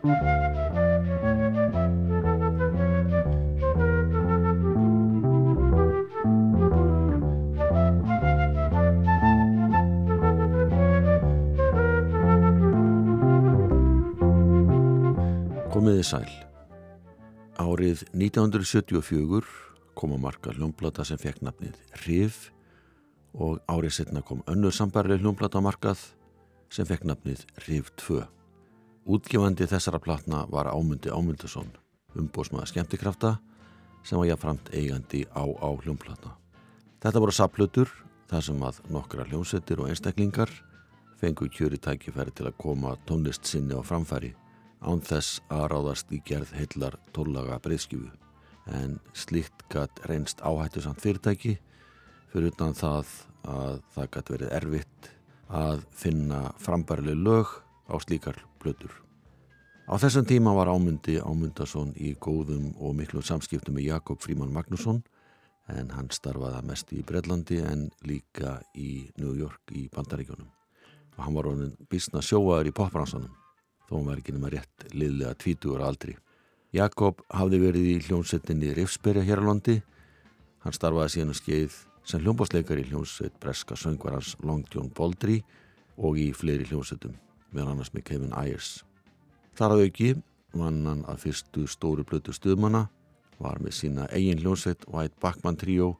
Komiði sæl. Árið 1974 kom að marka hljómblata sem fekk nafnið Rif og árið setna kom önnur sambarlega hljómblata markað sem fekk nafnið Rif 2. Útgefandi þessara platna var Ámundi Ámundason, umbósmaða skemmtikrafta sem var jáfnframt eigandi á á hljómplatna. Þetta voru saplutur þar sem að nokkra hljómsettir og einstaklingar fengu kjöri tækifæri til að koma tónlist sinni á framfæri án þess að ráðast í gerð heillar tóllaga breyðskjöfu en slíkt gætt reynst áhættu samt fyrirtæki fyrir utan það að það gætt verið erfitt að finna frambærlega lög á slíkar blötur. Á þessum tíma var ámundi Ámundason í góðum og miklu samskiptum með Jakob Fríman Magnusson en hann starfaði mest í Breitlandi en líka í New York í Bandaríkjónum og hann var honin bísna sjóaður í popbransanum þó hann var ekki nema rétt liðlega tvítugur aldri. Jakob hafði verið í hljómsettinni Rifsberga hér á landi. Hann starfaði síðan að skeið sem hljómbásleikar í hljómsett Breska söngvarans Long John Baldry og í fleiri hljómsettum, meðan annars með Kevin Ayers. Þar að auki vann hann að fyrstu stóru blötu stuðmanna, var með sína eigin hljómsett White Backman Trio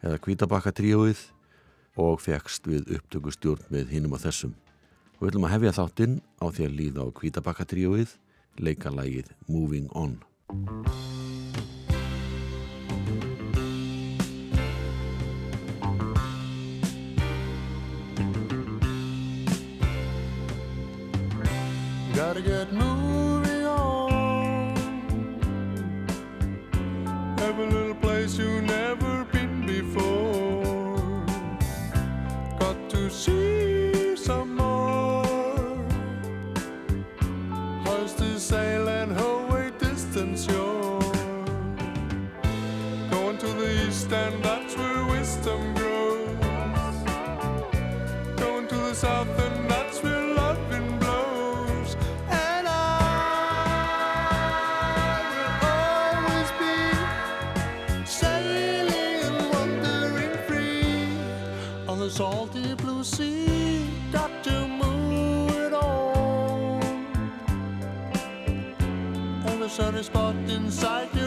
eða Kvítabakka Trioið og fegst við upptökustjórn með hinnum á þessum. Og við ætlum að hefja þáttinn á því að líða á Kvítabakka Trioið leika lægið Moving On. good no. Sunny spot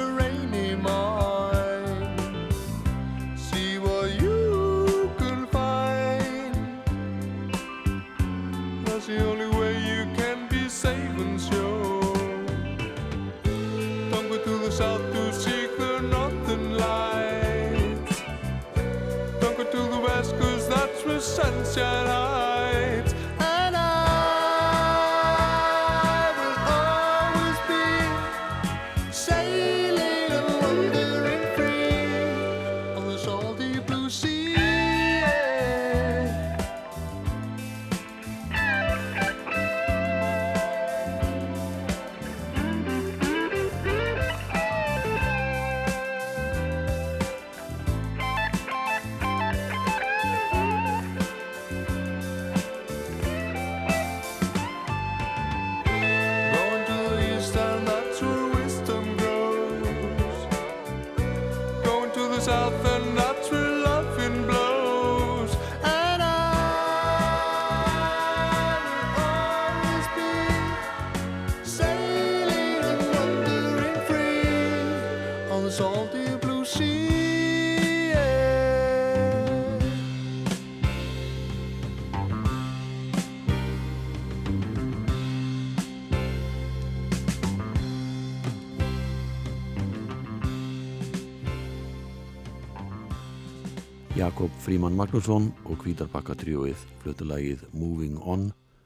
Jakob Fríman Magnússon og Kvítarbakka tríóið flutulagið Moving On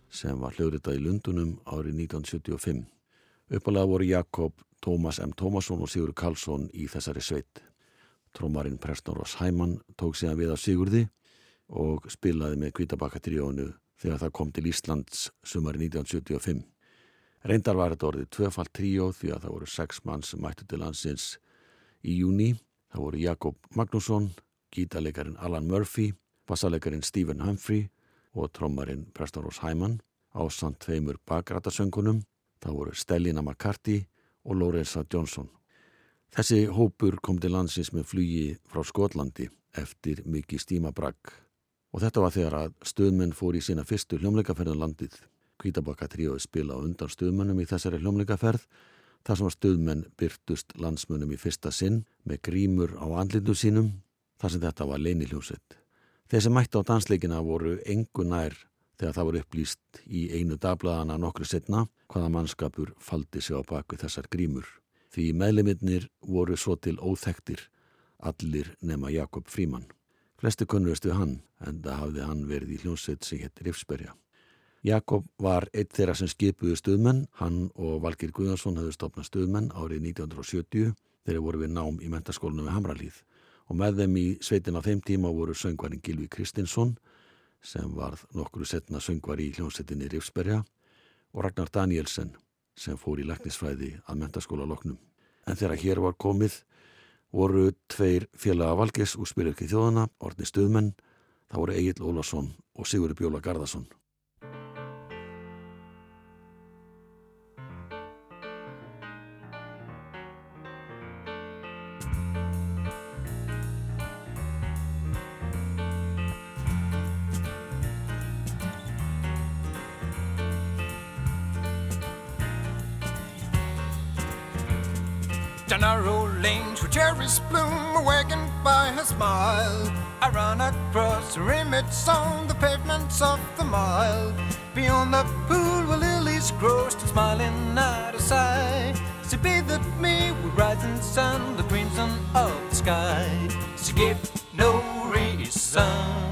sem var hljóðritað í Lundunum árið 1975. Uppalega voru Jakob, Tómas M. Tómasson og Sigur Karlsson í þessari sveit. Trómarinn Preston Ross Hæmann tók síðan við af Sigurði og spilaði með Kvítarbakka tríóinu þegar það kom til Íslands sumari 1975. Reyndar var þetta orðið tvöfalt tríó því að það voru sex mann sem mættu til landsins í júni. Það voru Jakob Magnússon, gítarleikarin Alan Murphy, bassaleikarin Stephen Humphrey og trommarinn Preston Ross Hyman á samt tveimur bakrætasöngunum Það voru Stellina McCarthy og Lorenza Johnson. Þessi hópur kom til landsins með flugi frá Skotlandi eftir mikið stímabragg og þetta var þegar að stöðmenn fór í sína fyrstu hljómleikaferðan landið. Kvítabakka tríóði spila undan stöðmennum í þessari hljómleikaferð þar sem að stöðmenn byrtust landsmönnum í fyrsta sinn með grímur á andlindu sínum þar sem þetta var leiniljósett. Þeir sem mætti á dansleikina voru engu nær þegar það voru upplýst í einu dagbladana nokkru setna hvaða mannskapur faldi sig á baku þessar grímur. Því meðleminnir voru svo til óþektir allir nema Jakob Fríman. Flesti kunnuðist við hann en það hafði hann verið í hljómsveit sem héttir Ifsberja. Jakob var eitt þeirra sem skipuði stuðmenn, hann og Valgir Guðansson hafði stopnað stuðmenn árið 1970 þegar voru við nám í mentaskólinu við Hamralíð og með þeim í sveitin á þeim tíma voru söngvarinn Gilvi Kristinsson sem varð nokkru setna söngvar í hljómsveitinni Rifsberja og Ragnar Danielsen sem fór í leknisfræði að mentaskóla loknum. En þegar hér var komið voru tveir félaga Valgis úr spilirki þjóðana, orðni stuðmenn, það voru Egil Ólarsson og Sigurður Bjóla Garðarsson. Bloom, awakened by her smile. I run across her image on the pavements of the mile. Beyond the pool where lilies grow, still smiling at her side. She bathed me with rising sun, the crimson of the sky. She gave no reason.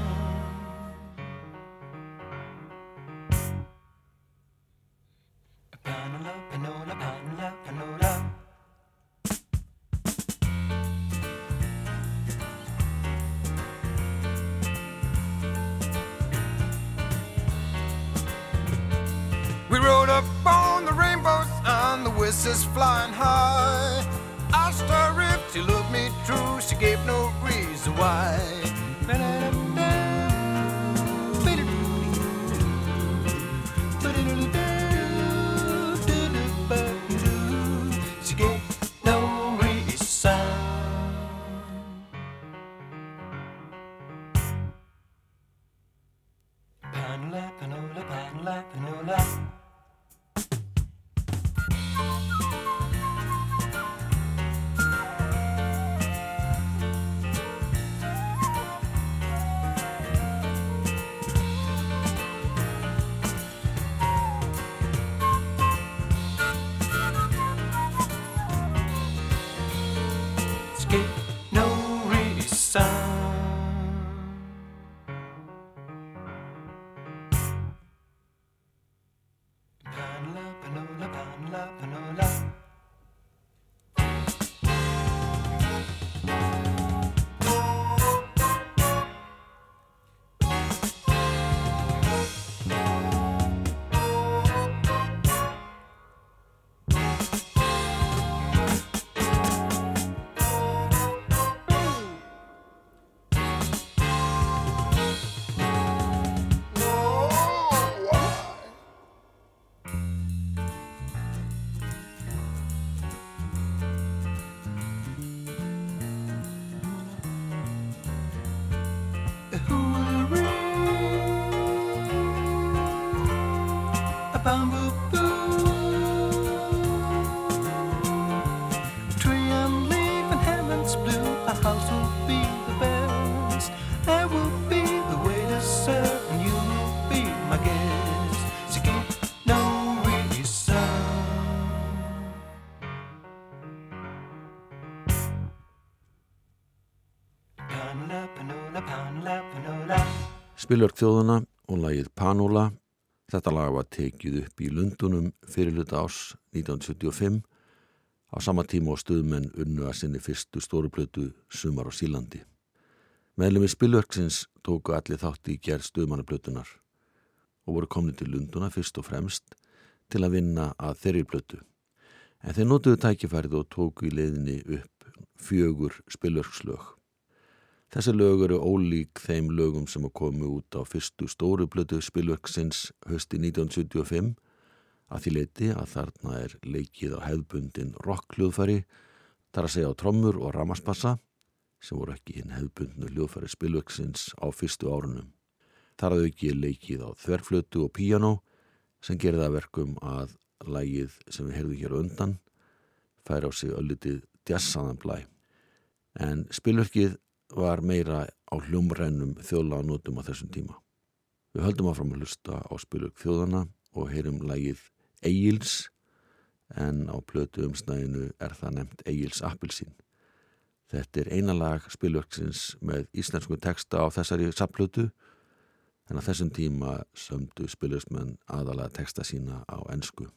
Whistles flying high. Asked her if she loved me true, she gave no reason why. She Spilverk þjóðuna og lagið Panula. Þetta lag var tekið upp í Lundunum fyrirluta ás 1975 á sama tíma og stuðmenn unnu að sinni fyrstu stóruplötu Sumar á Sílandi. Meðlum í spilverksins tóku allir þátt í gerð stuðmannaplötunar og voru komni til Lunduna fyrst og fremst til að vinna að þeirri plötu. En þeir notuðu tækifærið og tóku í leiðinni upp fjögur spilverkslög. Þessi lög eru ólík þeim lögum sem komu út á fyrstu stóru blötu spilverksins hösti 1975 að því leiti að þarna er leikið á hefðbundin rock-hljóðfæri, þar að segja á trommur og ramaspassa sem voru ekki hinn hefðbundnu hljóðfæri spilvöksins á fyrstu árunum. Þar að auki leikið á þverflötu og píjano sem gerða verkum að lægið sem við heyrðum hér undan fær á sig öllitið djassaðan blæ. En spilverkið var meira á hljómrennum þjóðlaganótum á þessum tíma. Við höldum áfram að hlusta á spilverk þjóðana og heyrum lægið Egils en á plötu umsnæðinu er það nefnt Egils Appelsín. Þetta er eina lag spilverksins með íslensku texta á þessari sapplötu en á þessum tíma sömdu spilverksmenn aðalega texta sína á ennsku.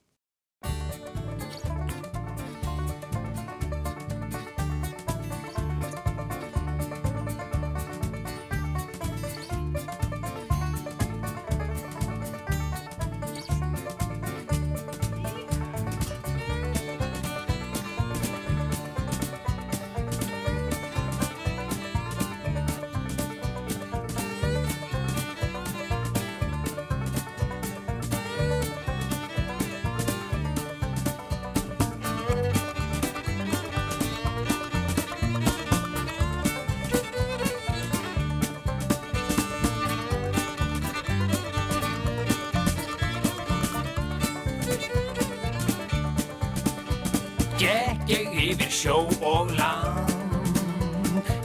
Ég yfir sjó og land.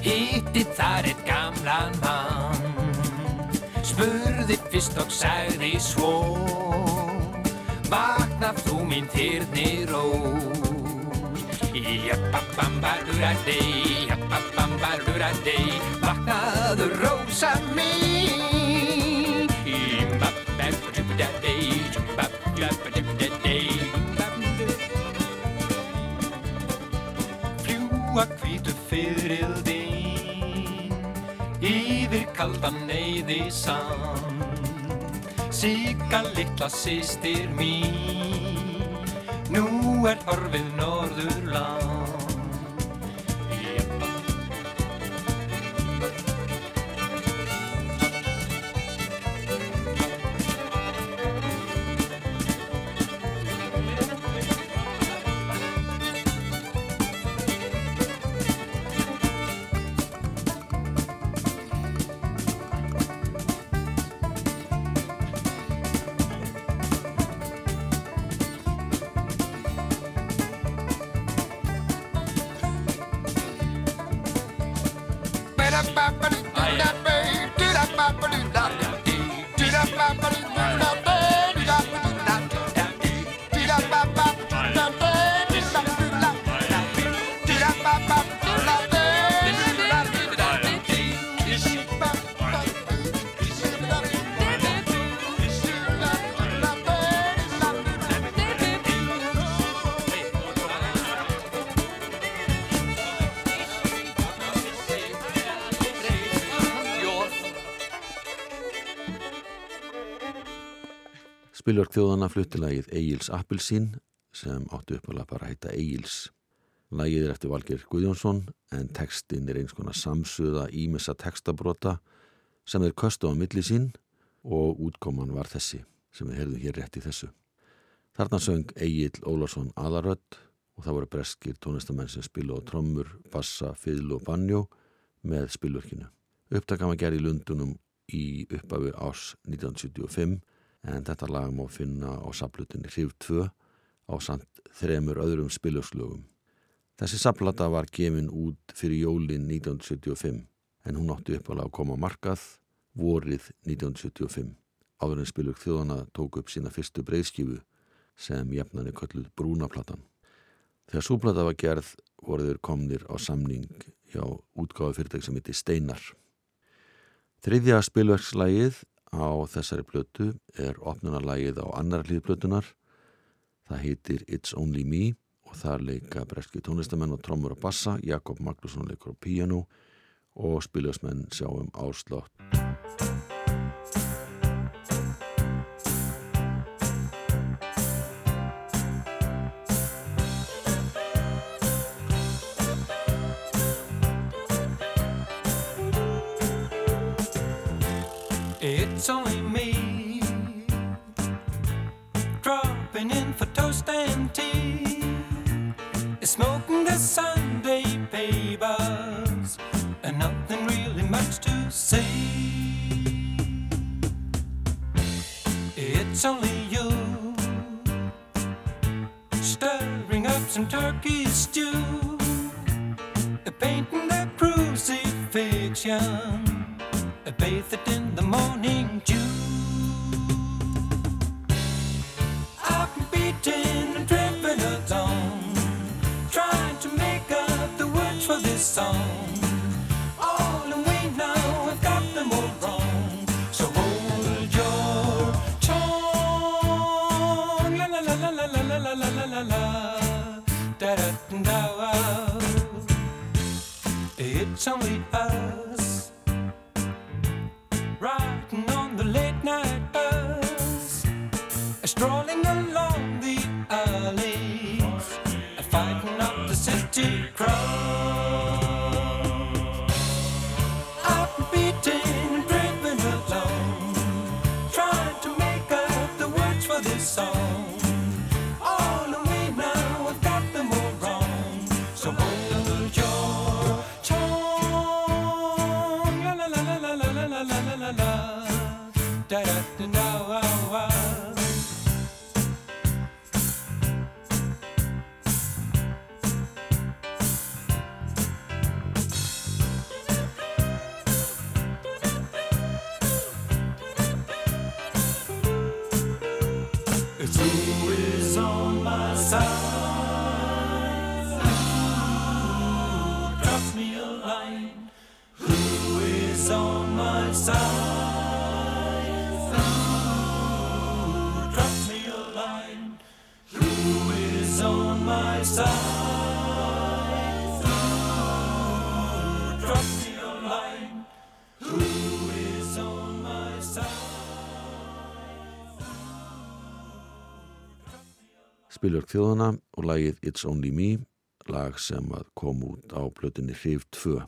Hitti þar eitt gamlan mann. Spurði fyrst og sagði svo Vaknað þú mín þyrni rós Jappabambalurardei, jappabambalurardei Vaknaðu rósa mín. Jappabambalurardei, jappabambalurardei fljúa hvítu fyrir þín yfir kaldan neyði sann Sigga litla sýstir mín nú er horfið norðurland Jeppa. Spilverk þjóðana fluttilagið Egils Appelsín sem áttu uppalega bara að heita Egils. Lagið er eftir Valgeir Guðjónsson en textin er eins konar samsuða ímessa textabrota sem er köstu á milli sín og útkoman var þessi sem við heyrðum hér rétt í þessu. Þarna söng Egil Ólarsson aðarödd og það voru breskir tónistamenn sem spilu á trommur, bassa, fiðlu og banjó með spilverkinu. Upptakam að gera í Lundunum í uppafu ás 1975 en þetta lag má finna á saplutinni Hrif 2 á samt þremur öðrum spilurslögum. Þessi saplata var gefin út fyrir jólin 1975 en hún átti uppalega að koma markað vorið 1975. Áður en spilur þjóðana tók upp sína fyrstu breyðskifu sem jefnani kölluð Brúnaplatan. Þegar súplata var gerð voruður komnir á samning hjá útgáðu fyrirtæk sem heiti Steinar. Þriðja spilverkslægið á þessari plötu er opnunarlægið á annar hlýð plötunar. Það heitir It's Only Me og þar leika breski tónlistamenn og trommur og bassa, Jakob Magnússon leikur á píjanu og spiljósmenn sjáum áslátt. Strolling along the alleys, fighting up the city crowd. Spilur þjóðana og lagið It's Only Me, lag sem að kom út á plötunni Hrif 2.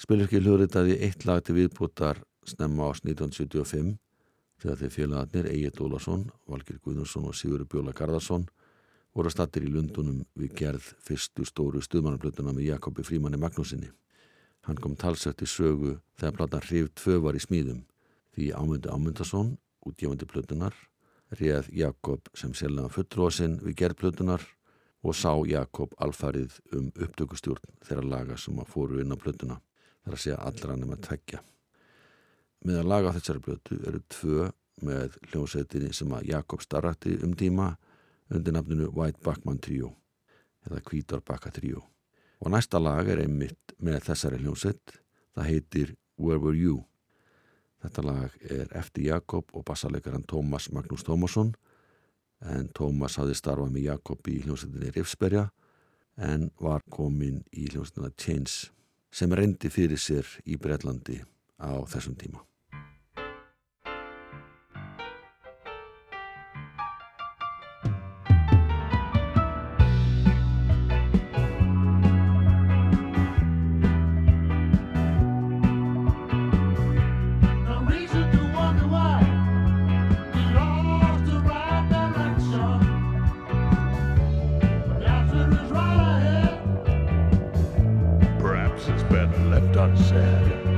Spilurki hljóðritaði eitt lag til viðbútar snemma ás 1975 þegar þeir félagarnir Egil Ólason, Valgir Guðnarsson og Sigurður Bjóla Garðarsson voru stattir í Lundunum við gerð fyrstu stóru stuðmannarplötuna með Jakobi Frímanni Magnúsinni. Hann kom talsett í sögu þegar platan Hrif 2 var í smíðum því Ámundi Ámundason, útgefandi plötunar, réð Jakob sem selnaða fullrósinn við gerðplötunar og sá Jakob alfarið um upptökustjórn þeirra laga sem að fóru inn á plötuna þar að segja allra nema tveggja. Með að laga þessari plötu eru tvö með hljómsveitinni sem að Jakob starrakti um tíma undir nafninu White Backman Trio eða Hvítar Bakka Trio. Og næsta lag er einmitt með þessari hljómsveit, það heitir Where Were You? Þetta lag er eftir Jakob og bassalegaran Tómas Magnús Tómasson en Tómas hafði starfað með Jakob í hljómsveitinni Rifsberga en var komin í hljómsveitina Chains sem reyndi fyrir sér í Breitlandi á þessum tíma. sunset.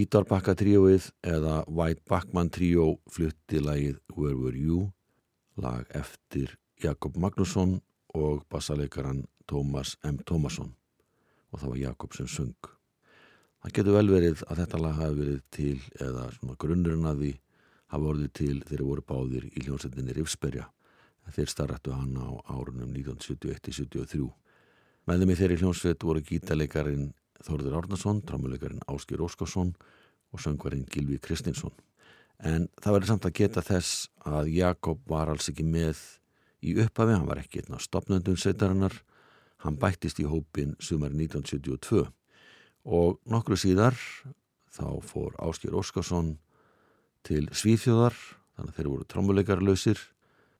Hvítárbakka tríóið eða White Backman tríó flutti lagið Where Were You lag eftir Jakob Magnússon og bassaleikaran Tómas M. Tómasson og það var Jakob sem sung. Það getur vel verið að þetta lag hafi verið til eða svona grunnurinn að því hafi orðið til þegar voru báðir í hljónsettinni Rifsberja en þeir starrættu hann á árunum 1971-73. Með þeim í þeirri hljónsveit voru gítaleikarin Þórður Árnason, trámuleikarin Áskir Óskarsson og söngvarinn Gilvi Kristinsson. En það verður samt að geta þess að Jakob var alls ekki með í upphafi, hann var ekki einn af stopnöndun sveitarinnar, hann bættist í hópin sumar 1972 og nokkru síðar þá fór Áskir Óskarsson til Svíþjóðar, þannig að þeir voru trámuleikarlausir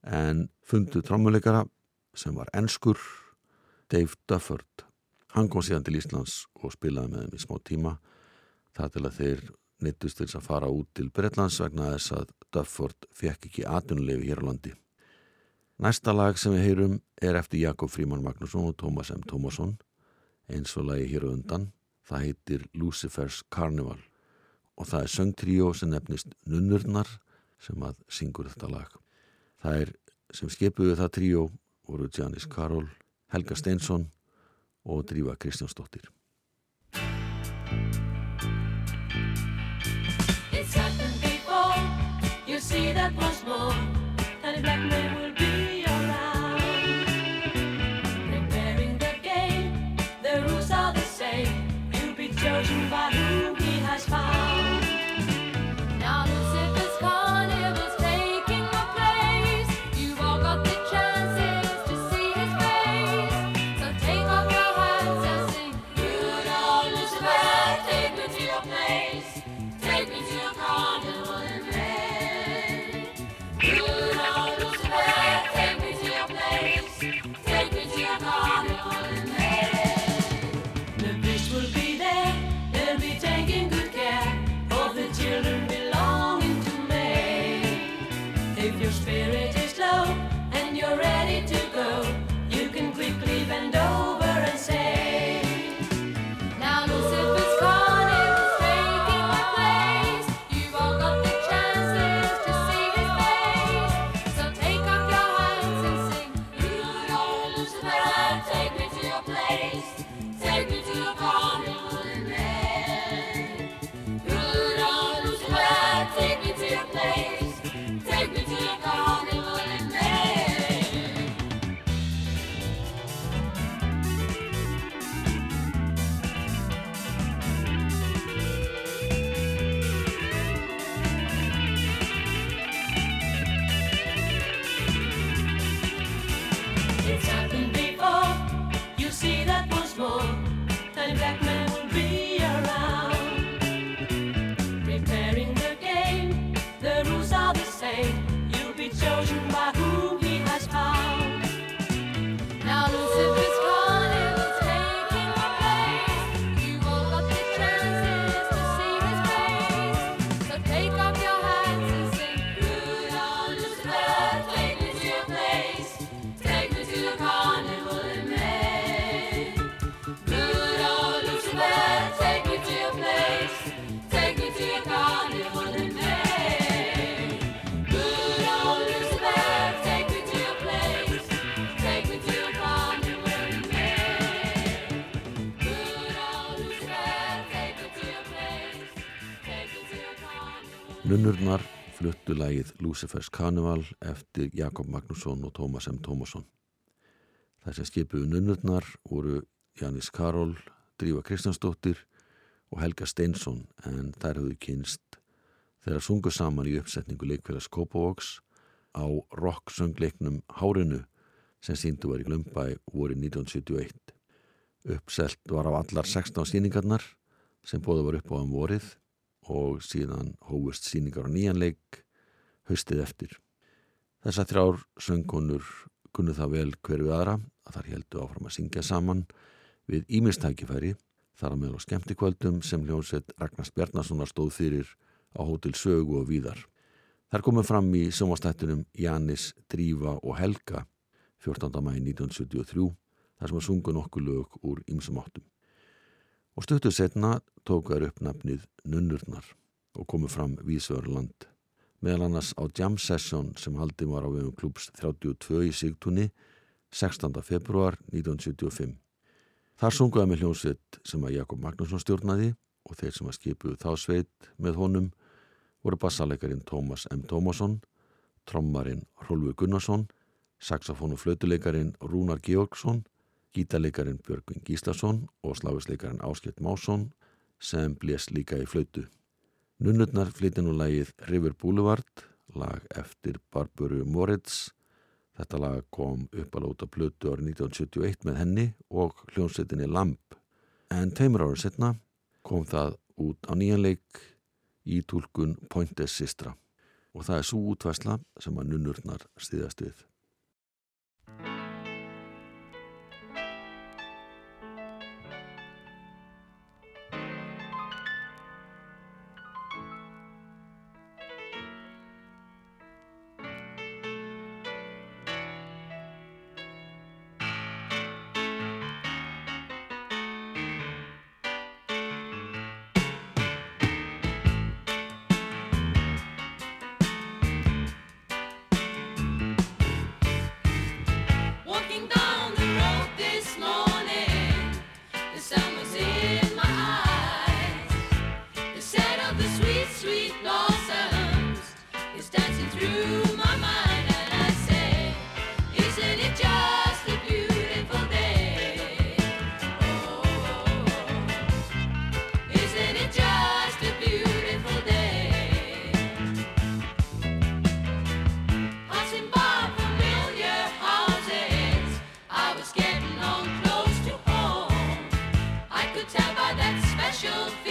en fundu trámuleikara sem var enskur, Dave Dufford. Hann kom síðan til Íslands og spilaði með þeim í smá tíma það til að þeir neittust til að fara út til Bretlands vegna þess að Dufford fekk ekki atvinnulefi hér á landi. Næsta lag sem við heyrum er eftir Jakob Fríman Magnússon og Tómas M. Tómasson eins og lagi hér á undan. Það heitir Lucifer's Carnival og það er söngtríó sem nefnist Nunnurnar sem að syngur þetta lag. Það er sem skipuðu það tríó voru Janis Karol, Helga Steinsson og Drífa Kristjánsdóttir. It's happened before. You see that once more. And the black man Nunnurnar fluttu lagið Lucifer's Carnival eftir Jakob Magnússon og Tómas M. Tómasson. Sem skipuðu nunnurnar voru Janis Karol, Drífa Kristjánsdóttir og Helga Steinsson en þær höfðu kynst þegar sungu saman í uppsetningu leikfélags Kópavóks á rock-söngleiknum Hárinu sem síndu var í Glömbæ voru 1971. Uppselt var á allar 16 síningarnar sem bóða var upp á um vorið og síðan hófust síningar á nýjanleik haustið eftir. Þessar þrjár söngkonur kunnu það vel hver við aðra að þar heldu áfram að syngja saman við ímistækifæri þar að meðal á skemmtikvöldum sem hljónsett Ragnars Bjarnasonar stóð fyrir á Hótel Sögu og Víðar. Þar komum fram í sjónvastættunum Janis, Drífa og Helga 14. mæði 1973 þar sem að sungu nokkuð lög úr ýmsum áttum. Og stuttu setna tók þær upp nafnið Nunnurnar og komu fram Vísvörland meðal annars á Jam Session sem haldið var á vegum klúps 32 í Sigtúni 16. februar 1975. Þar sunguði með hljómsveit sem að Jakob Magnússon stjórnaði og þeir sem að skipuðu þá sveit með honum voru bassalegarin Tómas M. Tómasson, trommarin Rolfi Gunnarsson, saxofón og flötuleikarin Rúnar Georgsson, gítarleikarin Björgvin Gíslason og sláfisleikarin Áskett Másson sem blés líka í flötu. Nunnurnar flytja nú lagið River Boulevard, lag eftir Barburu Moritz. Þetta lag kom upp að lóta plötu árið 1971 með henni og hljónsettinni Lamp. En tveimur árið setna kom það út á nýjanleik í tólkun Pointes Sistra og það er svo útvæsla sem að nunnurnar stiðast við. Tell that special feeling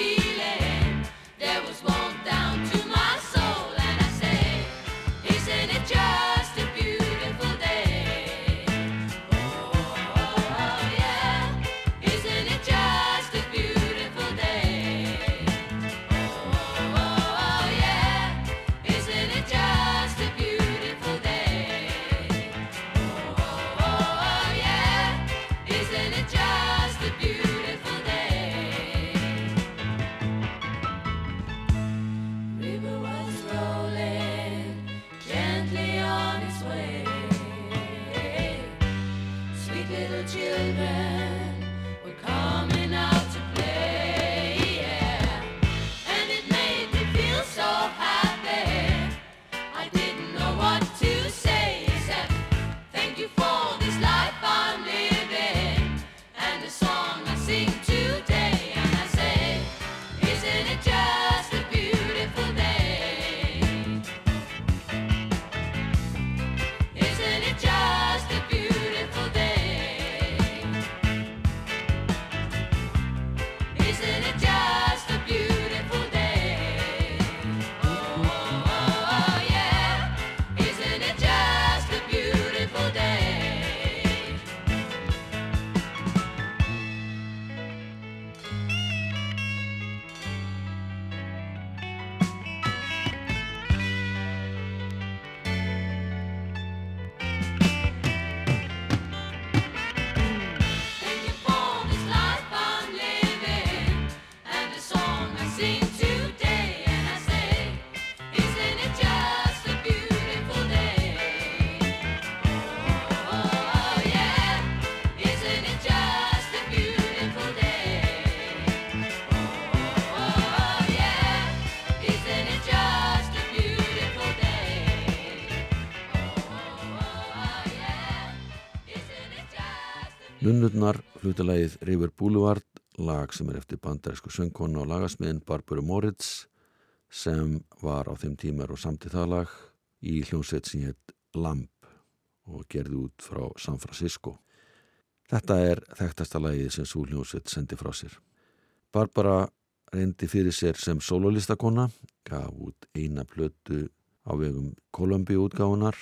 hlutalagið River Boulevard, lag sem er eftir bandarísku söngkonu og lagasmiðin Barbara Moritz sem var á þeim tímar og samtið það lag í hljómsveit sem hétt Lamp og gerði út frá San Francisco. Þetta er þekktasta lagið sem svo hljómsveit sendi frá sér. Barbara reyndi fyrir sér sem sololistakona, gaf út eina plötu á vegum Columbia útgáfunar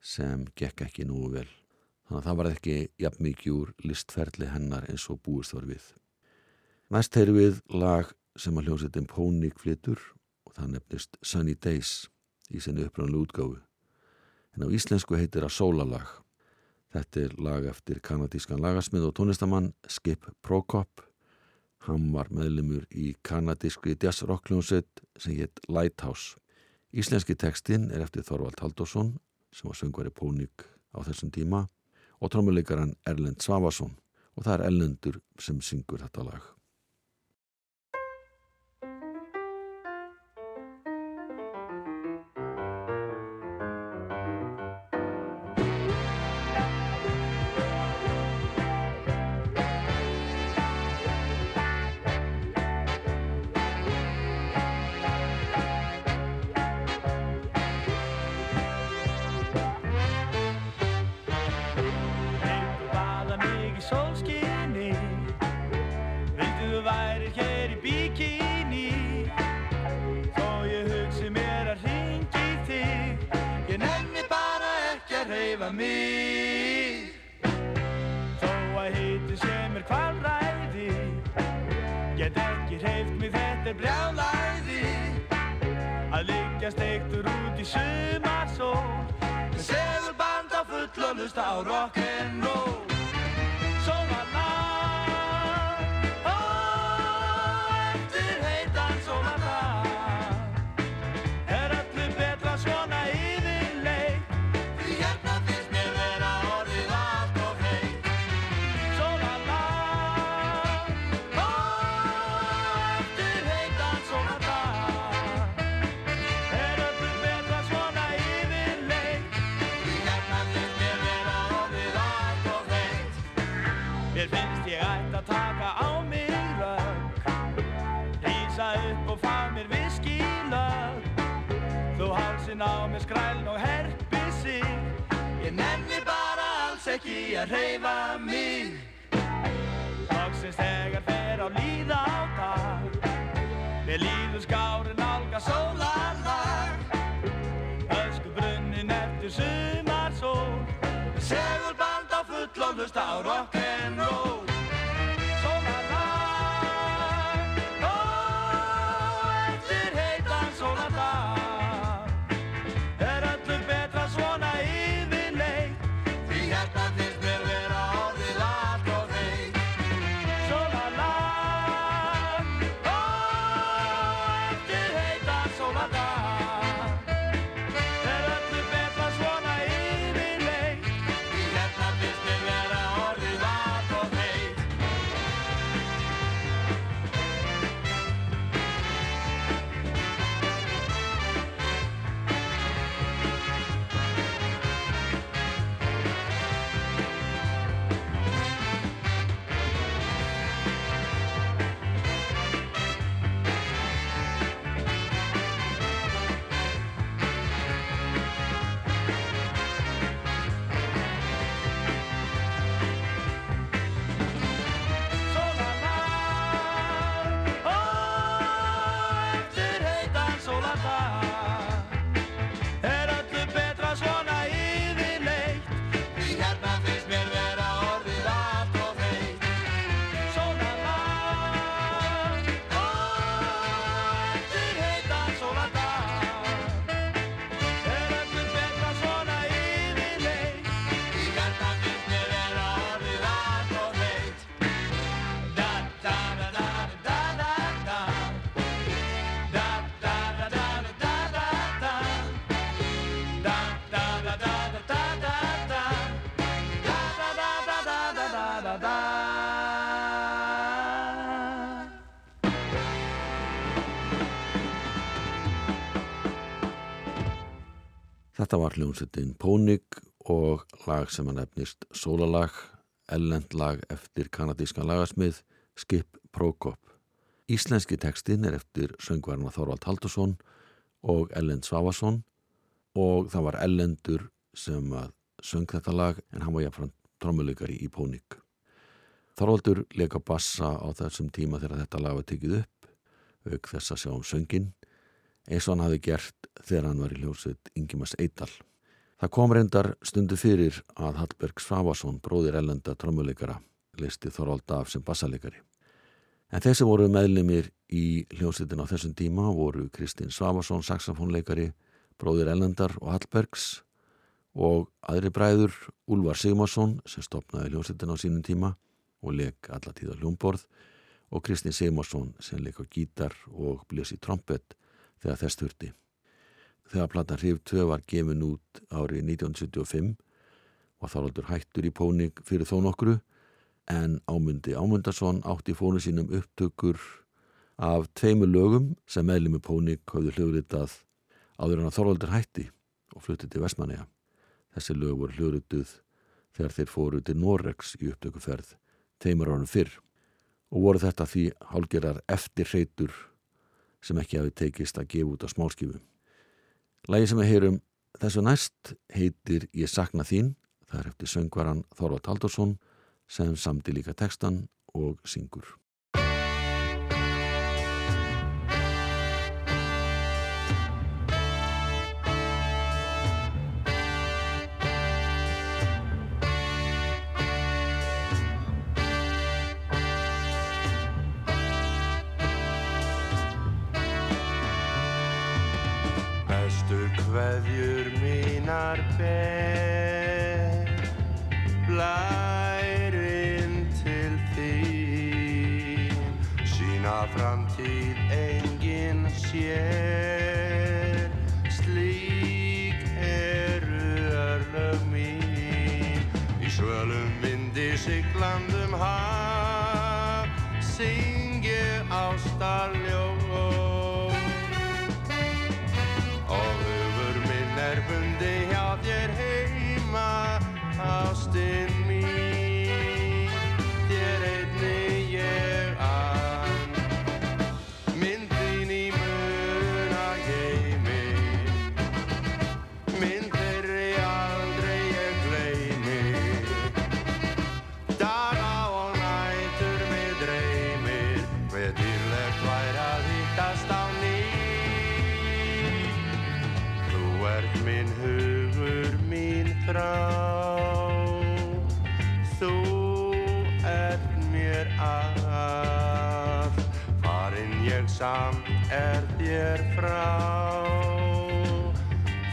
sem gekk ekki nú vel. Þannig að það var ekki jafn mikið úr listferli hennar eins og búist var við. Næst heyri við lag sem að hljómsveitin Pónik flytur og það nefnist Sunny Days í sinni upprannlu útgáfu. En á íslensku heitir það Sólalag. Þetta er lag eftir kanadískan lagasmið og tónlistamann Skip Prokop. Hann var meðlumur í kanadískri jazz rock hljómsveit sem hétt Lighthouse. Íslenski tekstinn er eftir Þorvald Haldursson sem var söngvari Pónik á þessum tíma og trómuleikaran Erlend Svavarsson og það er Erlendur sem syngur þetta lag. Á mér skræln og herpi sig. Ég nenni bara alls ekki að reyfa mig. Loksins þegar fer á líða á dag Mér líður skárin álga sólarlag. Ösku brunnin eftir sumarsól Segurband á full og hlusta á rock'n'roll Þetta var hljómsveitin Pónik og lag sem að nefnist Sólalag, ellend lag eftir kanadískan lagasmið Skip Prokop. Íslenski textin er eftir söngvarna Þorvald Haldursson og Ellend Svavarsson og það var Ellendur sem söng þetta lag en hann var jáfnfram trommuleikari í Pónik. Þorvaldur leika bassa á þessum tíma þegar þetta lag var tekið upp auk þess að sjá um söngin eins og hann hafi gert þegar hann var í hljómsveit Ingimas Eidal. Það kom reyndar stundu fyrir að Hallberg Svavason, bróðir ellenda trommuleikara, listi Þorvald af sem bassalegari. En sem voru meðlimir í hljómsveitin á þessum tíma voru Kristinn Svavason, saxofónleikari, bróðir ellendar og Hallbergs og aðri bræður Úlvar Sigmarsson sem stopnaði hljómsveitin á sínum tíma og leik alla tíða hljómborð og Kristinn Sigmarsson sem leik á gítar og blés í trompet þegar þess þurfti. Þegar platan Hrif 2 var gefin út árið 1975 var þáldur hættur í pónik fyrir þó nokkru en Ámundi Ámundarsson átti fónu sínum upptökur af tveimur lögum sem meðlumi pónik hafði hljóðritað áður en að Þorvaldur hætti og fluttið til Vestmanneja. Þessi lög voru hljóðrituð þegar þeir fóru til Norex í upptökuferð teimur árum fyrr og voru þetta því hálgerar eftir hreytur sem ekki hafi tekist að gefa út á smálskifu. Lægi sem við heyrum þessu næst heitir Ég sakna þín, það er eftir söngvaran Þorvald Haldursson sem samdi líka textan og syngur. Minn hugur, mín þrá Þú ert mér allt Farin ég samt er þér frá.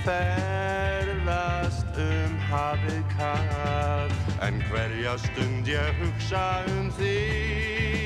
Ferðast um hafið kall En hverja stund ég hugsa um þig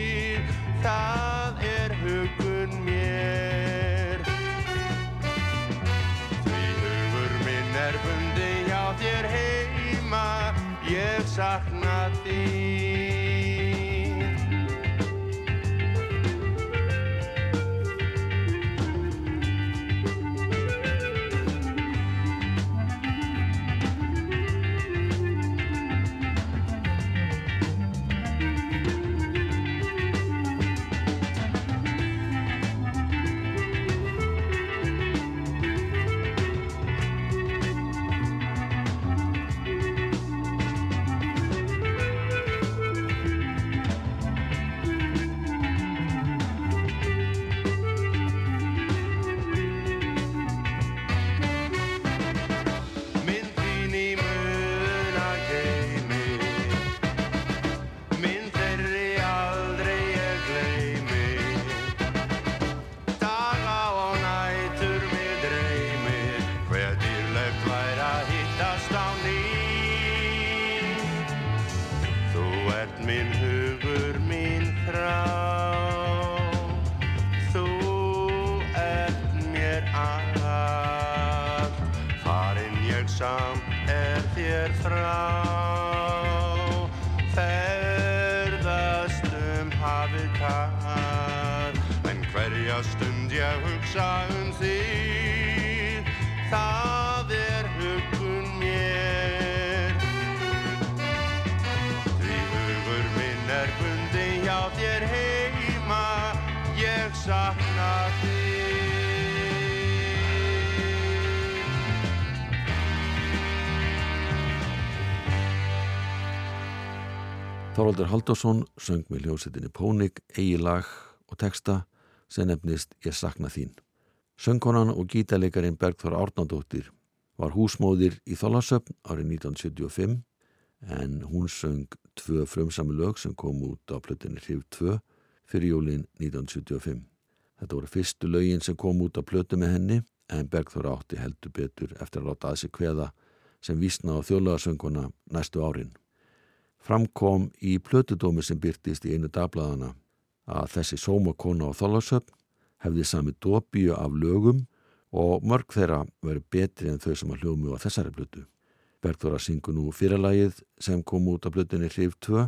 Þorvaldur Haldursson söng með hljómsettinni Pónik, eigi lag og texta sem nefnist Ég sakna þín. Söngkonan og gítaleikarin Bergþóra Árnandóttir var húsmóðir í Þólasöfn árið 1975 en hún söng tvö frumsami lög sem kom út á plötunni Hrif 2 fyrir jólin 1975. Þetta voru fyrstu lögin sem kom út á plötu með henni en Bergþóra átti heldur betur eftir að láta að sig kveða sem vísna á þjóðlagasönguna næstu árin. Framkom í plötudómi sem byrtist í einu dagbladana að þessi sómakona á Þólasöfn hefði sami dópíu af lögum og mörg þeirra verið betri en þau sem að hljómi á þessari plötu. Bergþóra syngur nú fyrirlægið sem kom út á plötunni Hrif 2.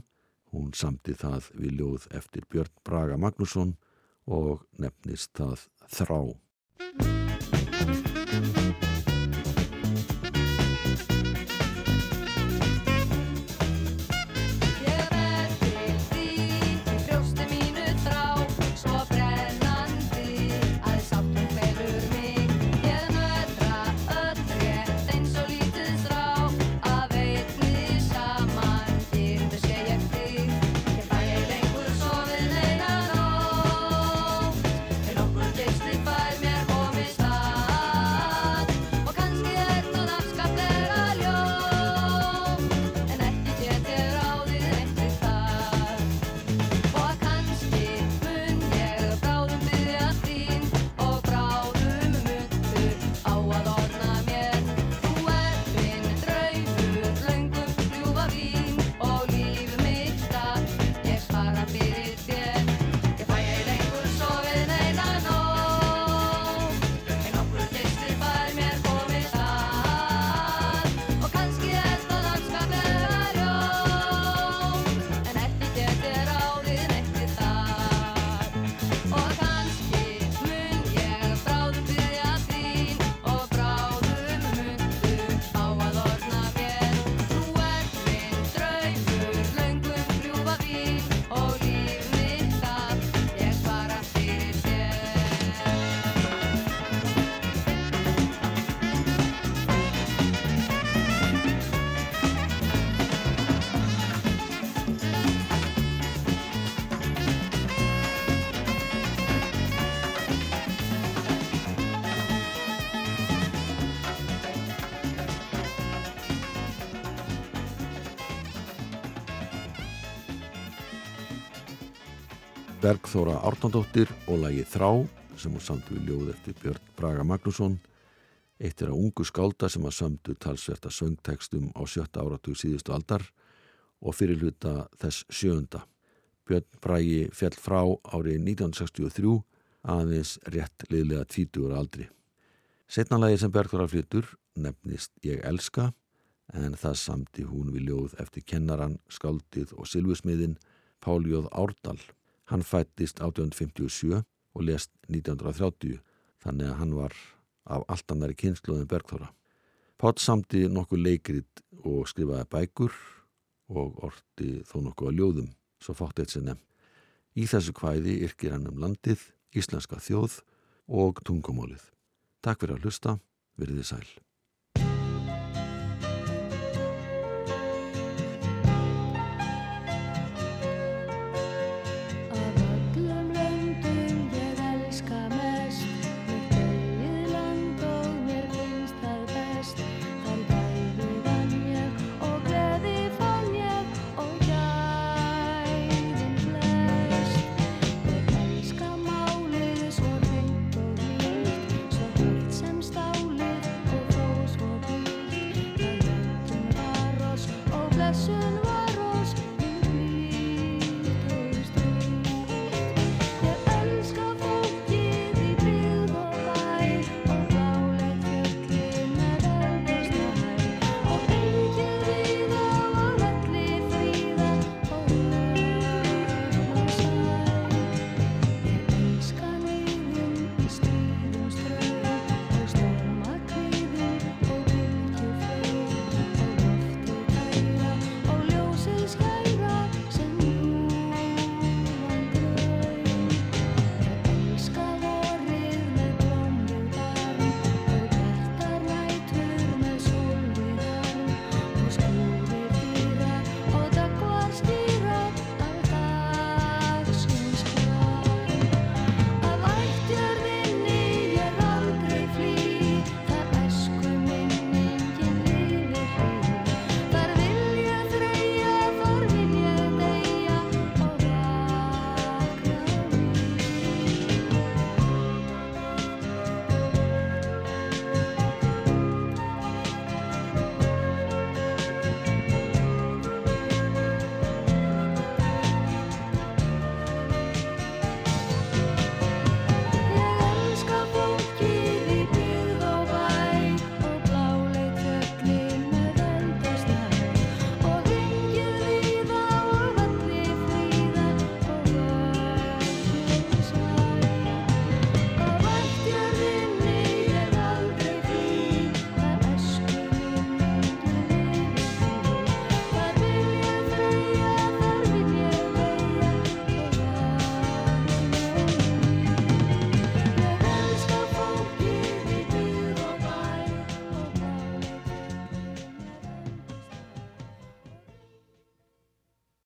Hún samti það við ljóð eftir Björn Braga Magnússon og nefnist það Þrá. Bergþóra Árnandóttir og lagi Þrá sem hún samt við ljóð eftir Björn Braga Magnússon eitt er að ungu skálda sem að sömdu talsverta söngtekstum á sjötta áratug síðustu aldar og fyrir hluta þess sjöunda. Björn Bragi fjall frá árið 1963 aðeins rétt liðlega tvítugur aldri. Setna lagi sem Bergþóra flyttur nefnist Ég elska en það samti hún við ljóð eftir kennaran, skáldið og silfusmiðin Pál Jóð Árdal. Hann fættist 1857 og lest 1930 þannig að hann var af allt annari kynsluðin Bergþóra. Pátt samti nokkuð leikrit og skrifaði bækur og orti þó nokkuð að ljóðum, svo fátt eitt sem nefn. Í þessu kvæði yrkir hann um landið, íslenska þjóð og tungumólið. Takk fyrir að hlusta, verið þið sæl.